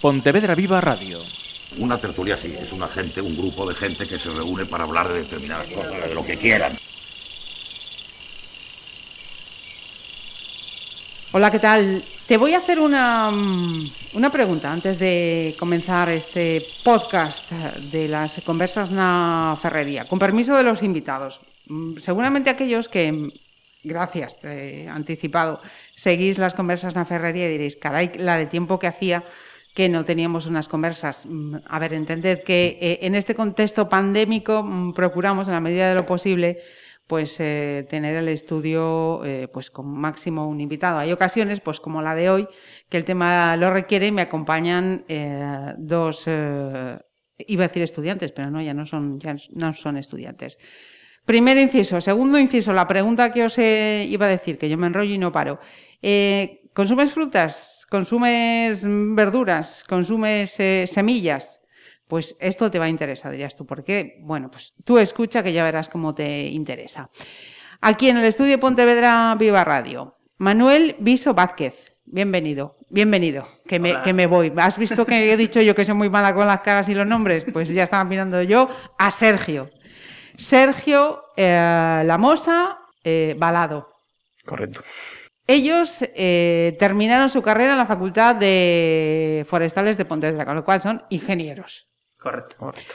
Pontevedra Viva Radio. Una tertulia sí, es una gente, un grupo de gente que se reúne para hablar de determinadas cosas, de lo que quieran. Hola, ¿qué tal? Te voy a hacer una, mm, una pregunta antes de comenzar este podcast de las conversas na ferrería, con permiso de los invitados. Mm, Seguramente aquellos que, mm, gracias, te he anticipado, seguís las conversas na ferrería y diréis, caray, la de tiempo que hacía que no teníamos unas conversas. Mm, A ver, entended que eh, en este contexto pandémico mm, procuramos, en la medida de lo posible, pues eh, tener el estudio eh, pues con máximo un invitado. Hay ocasiones, pues como la de hoy, que el tema lo requiere y me acompañan dos, iba a decir estudiantes, pero no, ya no son, ya no son estudiantes. Primer inciso. Segundo inciso, la pregunta que os iba a decir, que yo me enrollo y no paro. ¿Consumes frutas? ¿Consumes verduras? ¿Consumes eh, semillas? Pues esto te va a interesar, dirías tú. ¿Por qué? Bueno, pues tú escucha que ya verás cómo te interesa. Aquí en el estudio Pontevedra Viva Radio, Manuel Viso Vázquez. Bienvenido, bienvenido, que me, que me voy. ¿Has visto que he dicho yo que soy muy mala con las caras y los nombres? Pues ya estaba mirando yo a Sergio. Sergio eh, Lamosa eh, Balado. Correcto. Ellos eh, terminaron su carrera en la Facultad de Forestales de Pontevedra, con lo cual son ingenieros. Correcto. Correcto.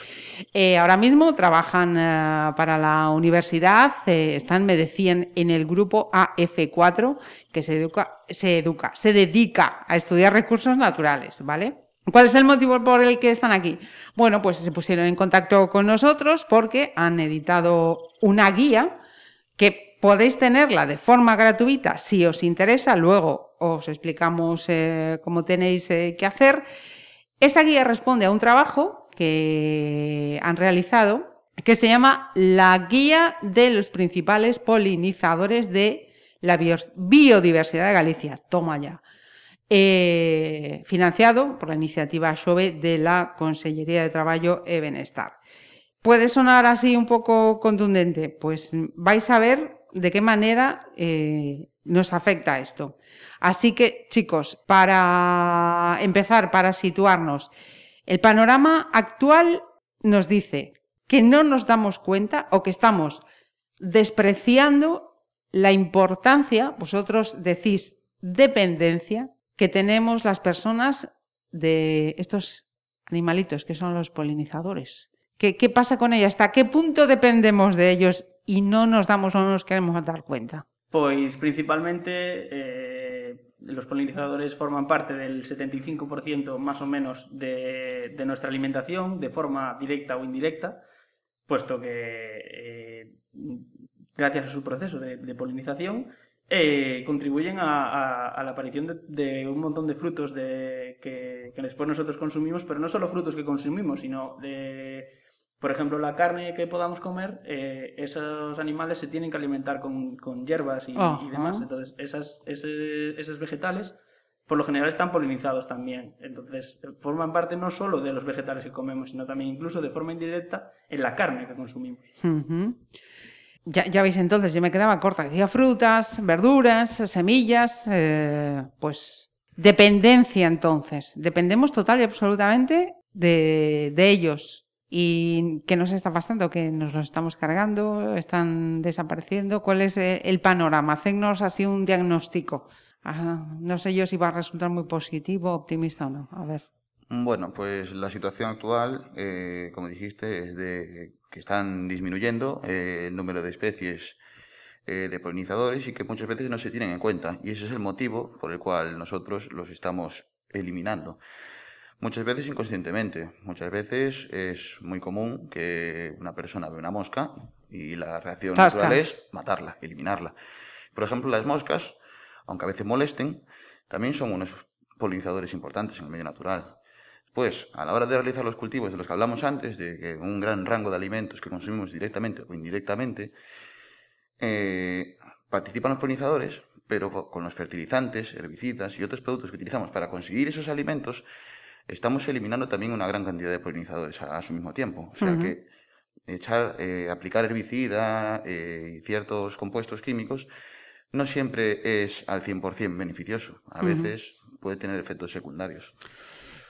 Eh, ahora mismo trabajan eh, para la universidad, eh, están, me decían, en el grupo AF4, que se educa, se educa, se dedica a estudiar recursos naturales, ¿vale? ¿Cuál es el motivo por el que están aquí? Bueno, pues se pusieron en contacto con nosotros porque han editado una guía que podéis tenerla de forma gratuita si os interesa. Luego os explicamos eh, cómo tenéis eh, que hacer. Esta guía responde a un trabajo que han realizado que se llama la guía de los principales polinizadores de la bio- biodiversidad de Galicia. Toma ya. Eh, financiado por la iniciativa XOVE de la Consellería de Traballo e Benestar. ¿Puede sonar así un poco contundente? Pues vais a ver de qué manera eh, nos afecta esto. Así que, chicos, para empezar, para situarnos, el panorama actual nos dice que no nos damos cuenta o que estamos despreciando la importancia, vosotros decís dependencia, que tenemos las personas de estos animalitos que son los polinizadores. ¿Qué, qué pasa con ellos? ¿Hasta qué punto dependemos de ellos y no nos damos o no nos queremos dar cuenta? Pois principalmente eh, los polinizadores forman parte del 75% más o menos de, nuestra alimentación de forma directa o indirecta, puesto que eh, gracias a su proceso de, polinización eh, contribuyen a la aparición de, de un montón de frutos de, que, que después nosotros consumimos, pero no solo frutos que consumimos, sino de, por ejemplo, la carne que podamos comer, eh, esos animales se tienen que alimentar con, con hierbas y, demás. Entonces, esas, ese- esos vegetales, por lo general, están polinizados también. Entonces, forman parte no solo de los vegetales que comemos, sino también incluso de forma indirecta en la carne que consumimos. Ya, ya veis entonces, yo me quedaba corta. Decía frutas, verduras, semillas, eh, pues dependencia entonces. Dependemos total y absolutamente de, de ellos. ¿Y qué nos está pasando? ¿Que nos los estamos cargando? ¿Están desapareciendo? ¿Cuál es eh, el panorama? Hacernos así un diagnóstico. Ah, no sé yo si va a resultar muy positivo, optimista o no. A ver. Bueno, pues la situación actual, eh, como dijiste, es de que están disminuyendo eh, el número de especies eh, de polinizadores y que muchas veces no se tienen en cuenta. Y ese es el motivo por el cual nosotros los estamos eliminando. Muchas veces inconscientemente. Muchas veces es muy común que una persona ve una mosca y la reacción Tasca. natural es matarla, eliminarla. Por ejemplo, las moscas, aunque a veces molesten, también son unos polinizadores importantes en el medio natural. Pues, a la hora de realizar los cultivos de los que hablamos antes, de que un gran rango de alimentos que consumimos directamente o indirectamente, eh, participan los polinizadores, pero co- con los fertilizantes, herbicidas y otros productos que utilizamos para conseguir esos alimentos, estamos eliminando también una gran cantidad de polinizadores a, a su mismo tiempo. O sea que echar, eh, aplicar herbicida eh, y ciertos compuestos químicos no siempre es al 100% beneficioso. A veces puede tener efectos secundarios.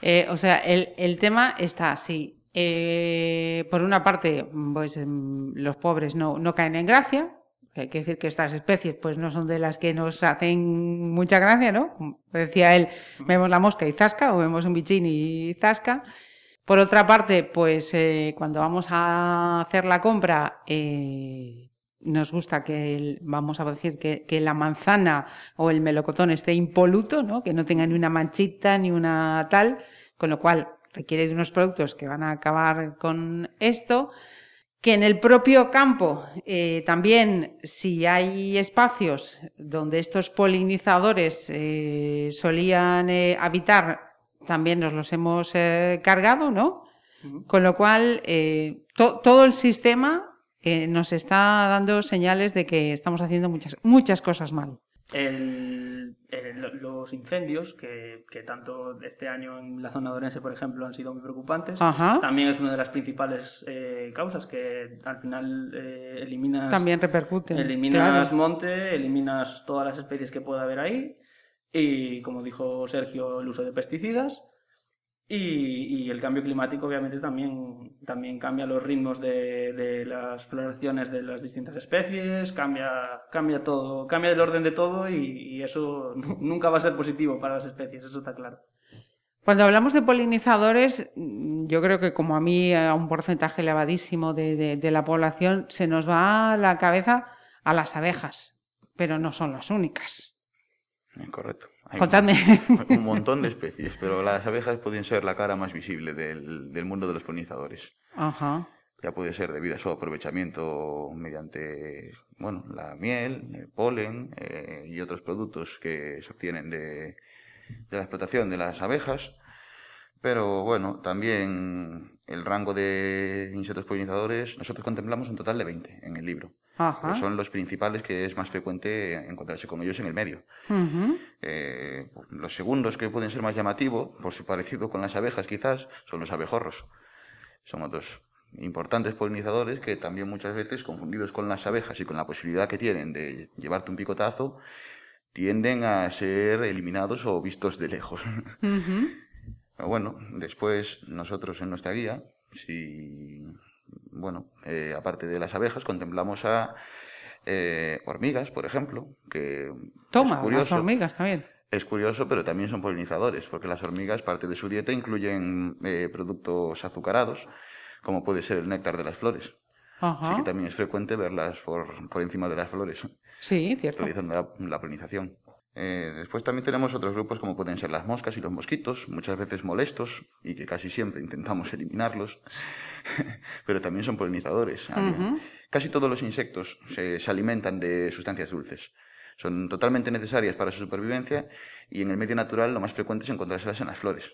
Eh, o sea, el, el tema está así. Por una parte, pues em, los pobres no, no caen en gracia. Hay que decir que estas especies pues no son de las que nos hacen mucha gracia, ¿no? Como decía él, vemos la mosca y zasca, o vemos un bichín y zasca. Por otra parte, pues eh, cuando vamos a hacer la compra, eh, nos gusta que, vamos a decir, que, que la manzana o el melocotón esté impoluto, ¿no? Que no tenga ni una manchita ni una tal, con lo cual requiere de unos productos que van a acabar con esto. Que en el propio campo eh, también, si hay espacios donde estos polinizadores eh, solían eh, habitar, también nos los hemos eh, cargado, ¿no? Con lo cual, eh, to- todo el sistema eh, nos está dando señales de que estamos haciendo muchas, muchas cosas mal. El- el- los incendios, que, que tanto este año en la zona de Orense, por ejemplo, han sido muy preocupantes, Ajá. también es una de las principales eh, causas que al final eh, eliminas, También repercute. eliminas claro. monte, eliminas todas las especies que pueda haber ahí y, como dijo Sergio, el uso de pesticidas. Y, y el cambio climático obviamente también, también cambia los ritmos de, de las floraciones de las distintas especies, cambia, cambia todo, cambia el orden de todo y, y eso nu- nunca va a ser positivo para las especies, eso está claro. Cuando hablamos de polinizadores, yo creo que como a mí, a un porcentaje elevadísimo de, de- de la población, se nos va a la cabeza a las abejas, pero no son las únicas. Correcto. Contadme. Un, un montón de especies, pero las abejas pueden ser la cara más visible del, del mundo de los polinizadores. Ajá. Ya puede ser debido a su aprovechamiento mediante bueno, la miel, el polen eh, y otros productos que se obtienen de, de la explotación de las abejas. Pero bueno, también el rango de insectos polinizadores, nosotros contemplamos un total de 20 en el libro. Ajá. Pero son los principales que es más frecuente encontrarse con ellos en el medio. Eh, los segundos que pueden ser más llamativos, por su parecido con las abejas quizás, son los abejorros. Son otros importantes polinizadores que también muchas veces, confundidos con las abejas y con la posibilidad que tienen de llevarte un picotazo, tienden a ser eliminados o vistos de lejos. Pero bueno, después nosotros en nuestra guía, si, bueno, eh, aparte de las abejas, contemplamos a eh, hormigas, por ejemplo, que Toma, es las hormigas también. Es curioso, pero también son polinizadores, porque las hormigas, parte de su dieta, incluyen eh, productos azucarados, como puede ser el néctar de las flores. Así que también es frecuente verlas por, por encima de las flores, Sí, cierto. realizando la, la polinización. Eh, después también tenemos otros grupos como pueden ser las moscas y los mosquitos, muchas veces molestos y que casi siempre intentamos eliminarlos, pero también son polinizadores. Ujú. Casi todos los insectos se, se alimentan de sustancias dulces. Son totalmente necesarias para su supervivencia y en el medio natural lo más frecuente es encontrárselas en las flores.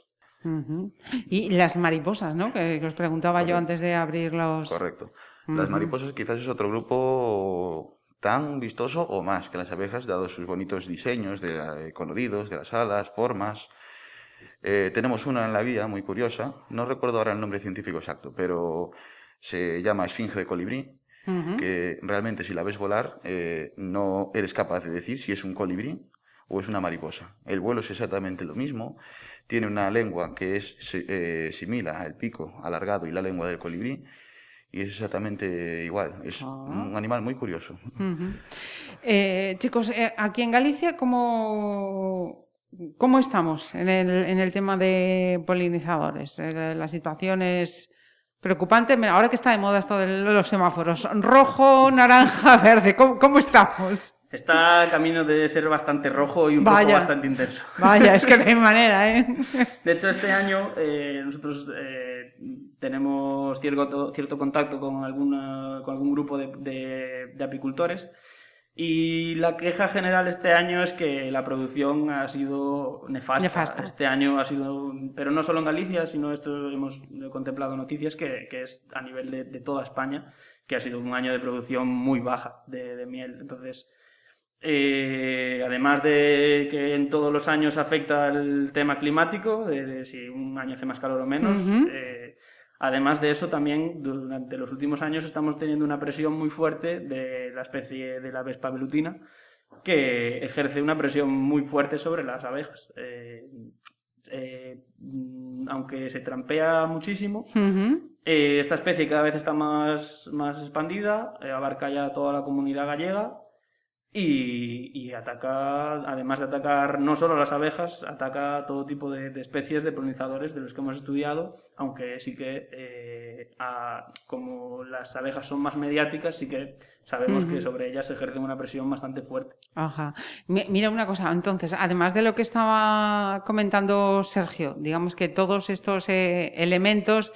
Y las mariposas, ¿no? Que, que os preguntaba yo antes de abrir los... Correcto. Las mariposas quizás es otro grupo tan vistoso o más que las abejas, dado sus bonitos diseños de eh, coloridos, de las alas, formas. Eh, tenemos una en la guía muy curiosa, no recuerdo ahora el nombre científico exacto, pero se llama esfinge de colibrí, que realmente si la ves volar eh, no eres capaz de decir si es un colibrí o es una mariposa. El vuelo es exactamente lo mismo, tiene una lengua que es eh, similar al pico alargado y la lengua del colibrí y es exactamente igual. Es Ah. un animal muy curioso. Eh, chicos, eh, aquí en Galicia, ¿cómo, cómo estamos en el, en el tema de polinizadores? Eh, la situación es preocupante. Mira, ahora que está de moda esto de los semáforos, rojo, naranja, verde, ¿cómo, cómo estamos? Está camino de ser bastante rojo y un Vaya. poco bastante intenso. Vaya, es que no hay manera, ¿eh? De hecho, este año eh, nosotros eh, tenemos cierto, cierto contacto con, alguna, con algún grupo de, de- de apicultores y la queja general este año es que la producción ha sido nefasta. Nefasta. Este año ha sido, pero no solo en Galicia, sino esto hemos contemplado noticias que, que es a nivel de, de toda España, que ha sido un año de producción muy baja de, miel. Entonces, eh, además de que en todos los años afecta el tema climático, de, de si un año hace más calor o menos, Ujú. eh, además de eso también durante los últimos años estamos teniendo una presión muy fuerte de la especie de la Vespa velutina que ejerce una presión muy fuerte sobre las abejas. Eh, eh, aunque se trampea muchísimo, eh, esta especie cada vez está más, más expandida, abarca ya toda la comunidad gallega y, y ataca, además de atacar no solo las abejas, ataca todo tipo de, de especies de polinizadores de los que hemos estudiado, aunque sí que eh, a- como las abejas son más mediáticas, sí que sabemos que sobre ellas se ejerce una presión bastante fuerte. Ajá. Mi- Mira una cosa, entonces, además de lo que estaba comentando Sergio, digamos que todos estos eh, elementos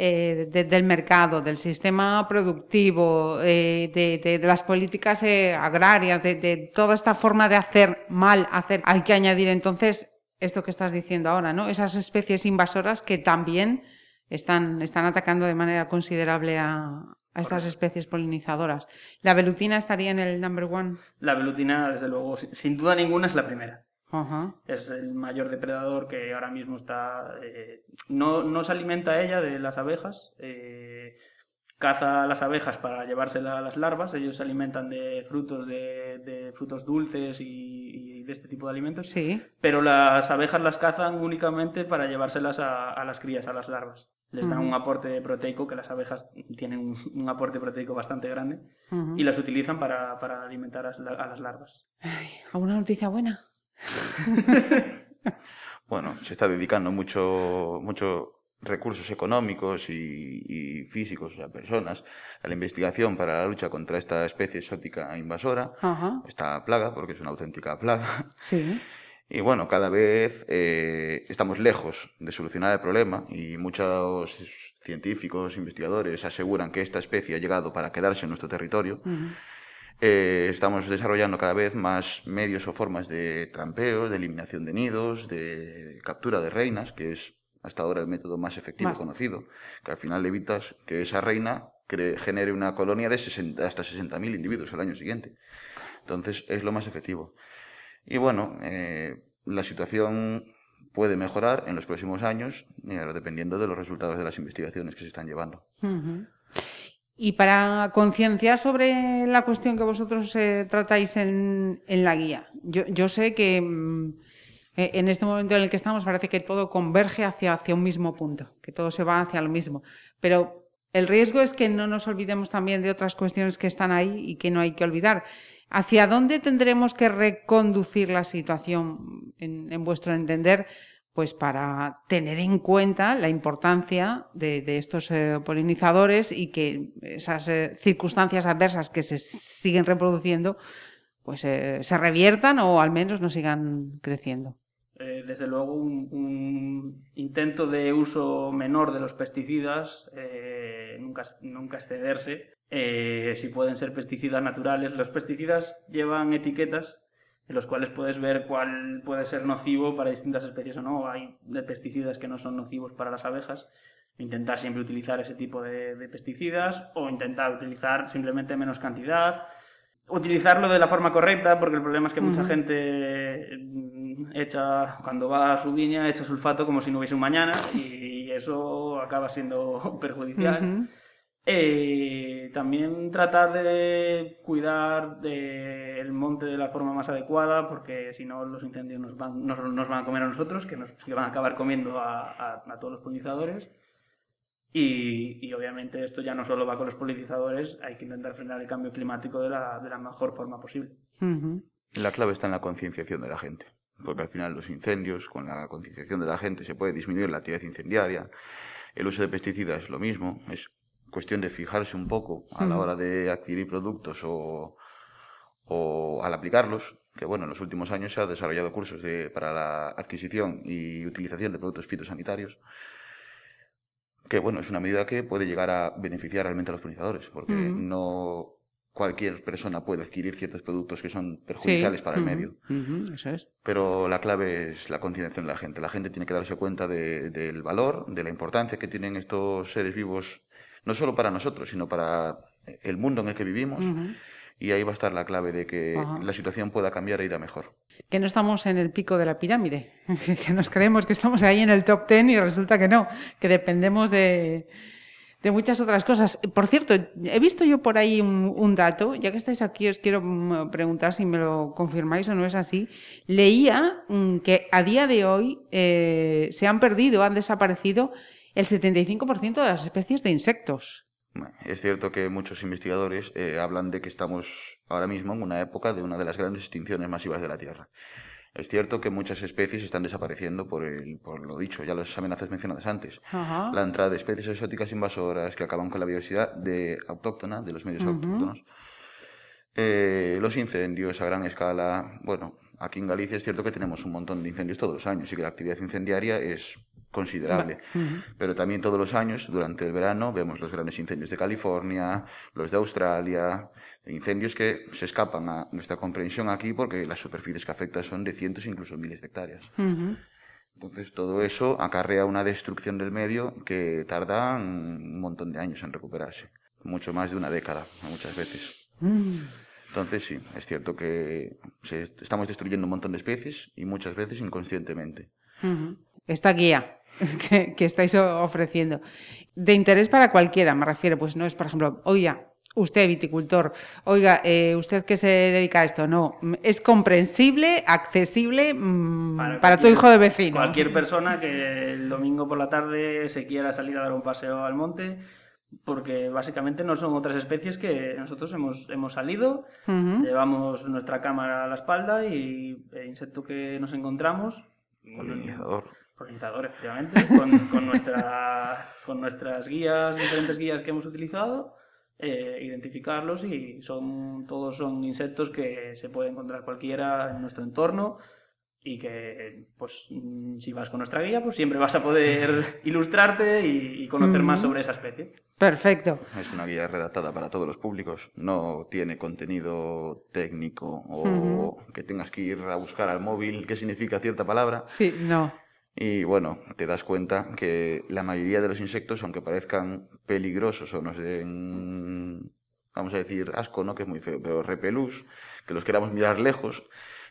eh, de- del mercado, del sistema productivo, eh, de, de- de las políticas eh, agrarias, de, toda esta forma de hacer mal, hacer, hay que añadir entonces esto que estás diciendo ahora, ¿no? Esas especies invasoras que también están, están atacando de manera considerable a, a estas especies polinizadoras. La velutina estaría en el number one. La velutina, desde luego, sin duda ninguna es la primera. Es el mayor depredador que ahora mismo está... eh, no, no se alimenta ella de las abejas, eh, caza las abejas para llevárselas a las larvas, ellos se alimentan de frutos, de, de frutos dulces y, y de este tipo de alimentos, Sí. pero las abejas las cazan únicamente para llevárselas a, a las crías, a las larvas. Les dan un aporte proteico, que las abejas tienen un, un aporte proteico bastante grande, y las utilizan para, para alimentar a, las- a las larvas. ¿Alguna noticia buena? Bueno, se está dedicando mucho, mucho recursos económicos y, y físicos a personas a la investigación para la lucha contra esta especie exótica invasora, Ajá. esta plaga, porque es una auténtica plaga. Sí. Y bueno, cada vez eh, estamos lejos de solucionar el problema y muchos científicos, investigadores aseguran que esta especie ha llegado para quedarse en nuestro territorio. Ujú. Eh, estamos desarrollando cada vez más medios o formas de trampeo, de eliminación de nidos, de captura de reinas, que es hasta ahora el método más efectivo Más. conocido, que al final evitas que esa reina genere una colonia de 60 hasta 60.000 individuos al año siguiente. Entonces es lo más efectivo. Y bueno, eh, la situación puede mejorar en los próximos años, eh, dependiendo de los resultados de las investigaciones que se están llevando. Y para concienciar sobre la cuestión que vosotros eh, tratáis en, en la guía, yo, yo sé que mm, eh, en este momento en el que estamos parece que todo converge hacia, hacia un mismo punto, que todo se va hacia lo mismo, pero el riesgo es que no nos olvidemos también de otras cuestiones que están ahí y que no hay que olvidar. ¿Hacia dónde tendremos que reconducir la situación, en, en vuestro entender, pues para tener en cuenta la importancia de, estos eh, polinizadores y que esas eh, circunstancias adversas que se siguen reproduciendo, pues eh, se reviertan o al menos no sigan creciendo? Desde luego, un, un intento de uso menor de los pesticidas, nunca, nunca excederse. Si pueden ser pesticidas naturales, los pesticidas llevan etiquetas en los cuales puedes ver cuál puede ser nocivo para distintas especies o no. Hay de pesticidas que no son nocivos para las abejas. Intentar siempre utilizar ese tipo de, de pesticidas o intentar utilizar simplemente menos cantidad. Utilizarlo de la forma correcta, porque el problema es que mucha gente mm, echa, cuando va a su viña, echa sulfato como si no hubiese un mañana y eso acaba siendo perjudicial. Eh, también tratar de cuidar del monte de la forma más adecuada, porque si no los incendios nos van, nos, nos van a comer a nosotros, que nos que van a acabar comiendo a, a- a todos los polinizadores. Y, y obviamente esto ya no solo va con los polinizadores, hay que intentar frenar el cambio climático de la, de la mejor forma posible. La clave está en la concienciación de la gente, porque al final los incendios, con la concienciación de la gente se puede disminuir la actividad incendiaria. El uso de pesticidas es lo mismo, es cuestión de fijarse un poco a la hora de adquirir productos o, o al aplicarlos, que bueno, en los últimos años se han desarrollado cursos de- para la adquisición y utilización de productos fitosanitarios, que bueno, es una medida que puede llegar a beneficiar realmente a los polinizadores, porque no cualquier persona puede adquirir ciertos productos que son perjudiciales para el medio. Ujú, Eso es. Pero la clave es la concienciación de la gente. La gente tiene que darse cuenta de- del valor, de la importancia que tienen estos seres vivos, no solo para nosotros, sino para el mundo en el que vivimos. Ujú. Y ahí va a estar la clave de que la situación pueda cambiar e ir a mejor. Que no estamos en el pico de la pirámide, que nos creemos que estamos ahí en el top ten y resulta que no, que dependemos de, de muchas otras cosas. Por cierto, he visto yo por ahí un, un dato, ya que estáis aquí os quiero mm, preguntar si me lo confirmáis o no es así. Leía mm, que a día de hoy eh, se han perdido, han desaparecido el 75% de las especies de insectos. Es cierto que muchos investigadores eh, hablan de que estamos ahora mismo en una época de una de las grandes extinciones masivas de la Tierra. Es cierto que muchas especies están desapareciendo por, el, por lo dicho, ya las amenazas mencionadas antes. Ajá. La entrada de especies exóticas invasoras que acaban con la biodiversidad de, autóctona de los medios autóctonos. Eh, los incendios a gran escala. Bueno, aquí en Galicia es cierto que tenemos un montón de incendios todos los años y que la actividad incendiaria es considerable. Ujú. Pero también todos los años, durante el verano, vemos los grandes incendios de California, los de Australia, incendios que se escapan a nuestra comprensión aquí porque las superficies que afectan son de cientos, incluso miles de hectáreas. Ujú. Entonces, todo eso acarrea una destrucción del medio que tarda un montón de años en recuperarse. Mucho más de una década, muchas veces. Mm. Entonces, sí, es cierto que se- estamos destruyendo un montón de especies y muchas veces inconscientemente. Esta guía que, que estáis ofreciendo. De interés para cualquiera, me refiero, pues no es, por ejemplo, oiga, usted viticultor, oiga, eh, usted que se dedica a esto, no, es comprensible, accesible mm, para, tu cualquier- hijo de vecino. Cualquier persona que el domingo por la tarde se quiera salir a dar un paseo al monte, porque básicamente no son otras especies que nosotros hemos, hemos salido, Ujú. llevamos nuestra cámara a la espalda y el insecto que nos encontramos, Polinizador. polinizador efectivamente, con, con nuestra, con nuestras guías, diferentes guías que hemos utilizado, eh, identificarlos y son todos son insectos que se puede encontrar cualquiera en nuestro entorno y que pues mm, si vas con nuestra guía pues siempre vas a poder ilustrarte y, y conocer más sobre esa especie. Perfecto. Es una guía redactada para todos los públicos. No tiene contenido técnico o que tengas que ir a buscar al móvil qué significa cierta palabra. Sí, no. Y bueno, te das cuenta que la mayoría de los insectos, aunque parezcan peligrosos o nos den, vamos a decir, asco, ¿no? Que es muy feo, pero repelús, que los queramos mirar lejos,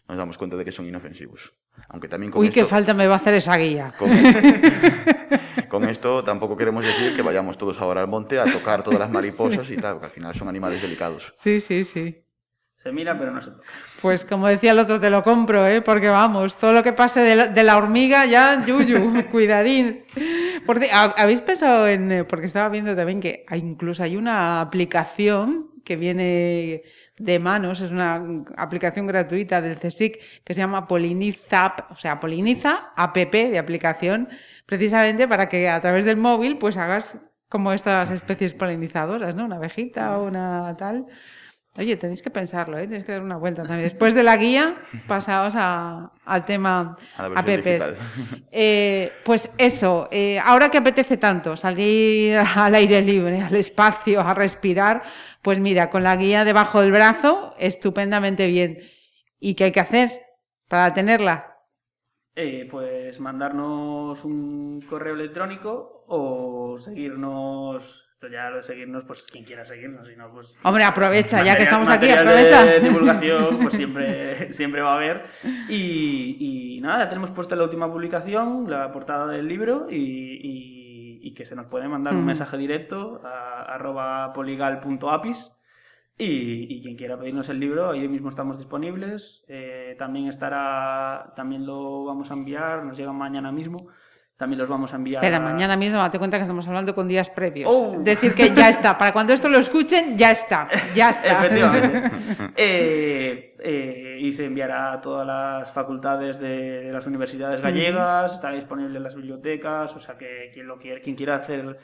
nos damos cuenta de que son inofensivos. Aunque también con Uy, esto... qué falta me va a hacer esa guía. Con, con esto tampoco queremos decir que vayamos todos ahora al monte a tocar todas las mariposas y tal, porque al final son animales delicados. Sí, sí, sí. Se mira pero no se toca. Pues como decía el otro, te lo compro, ¿eh? porque vamos, todo lo que pase de la, de la hormiga ya, yuyu, cuidadín. Porque, ¿ha- ¿Habéis pensado en, eh, porque estaba viendo también que hay, incluso hay una aplicación que viene de manos, es una aplicación gratuita del CSIC que se llama Polinizap, o sea, Poliniza app de aplicación, precisamente para que a través del móvil pues hagas como estas especies polinizadoras, ¿no? Una abejita o una tal. Oye, tenéis que pensarlo, ¿eh? tenéis que dar una vuelta también. Después de la guía, pasaos a- al tema A apps. Eh, pues eso, eh, ahora que apetece tanto salir al aire libre, al espacio, a respirar, pues mira, con la guía debajo del brazo, estupendamente bien. ¿Y qué hay que hacer para tenerla? Eh, pues mandarnos un correo electrónico o seguirnos. Esto ya lo de seguirnos, pues quien quiera seguirnos, si no, pues. Hombre, aprovecha, ya que estamos aquí, aprovecha. De divulgación, pues siempre, siempre va a haber. Y, y nada, tenemos puesta la última publicación, la portada del libro, y, y- y que se nos puede mandar un Mm. mensaje directo a arroba poligal.apis. Y, y quien quiera pedirnos el libro, ahí mismo estamos disponibles. Eh, también estará, también lo vamos a enviar, nos llega mañana mismo. También los vamos a enviar. Espera, a- mañana mismo date cuenta que estamos hablando con días previos. Oh. Decir que ya está. Para cuando esto lo escuchen, ya está. Ya está. Efectivamente. Eh, eh, y se enviará a todas las facultades de, de las universidades gallegas, estará disponible en las bibliotecas, o sea que quien lo quiera, quien quiera hacer,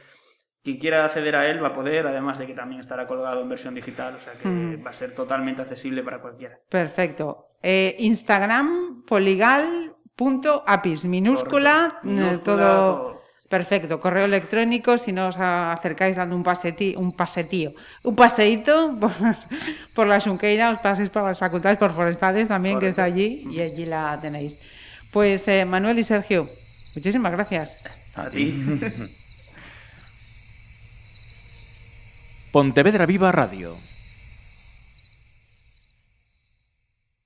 quien quiera acceder a él va a poder, además de que también estará colgado en versión digital, o sea que Mm. va a ser totalmente accesible para cualquiera. Perfecto. Eh, Instagram, poligal.apis, Correcto. eh, Minúscula, todo. todo. Perfecto. Correo electrónico, si no os acercáis dando un pasetí, un pasetío, un paseíto por, por la Xunqueira, os paséis por las facultades, por forestales también, que está allí, y allí la tenéis. Pues eh, Manuel y Sergio, muchísimas gracias. A ti. Pontevedra Viva Radio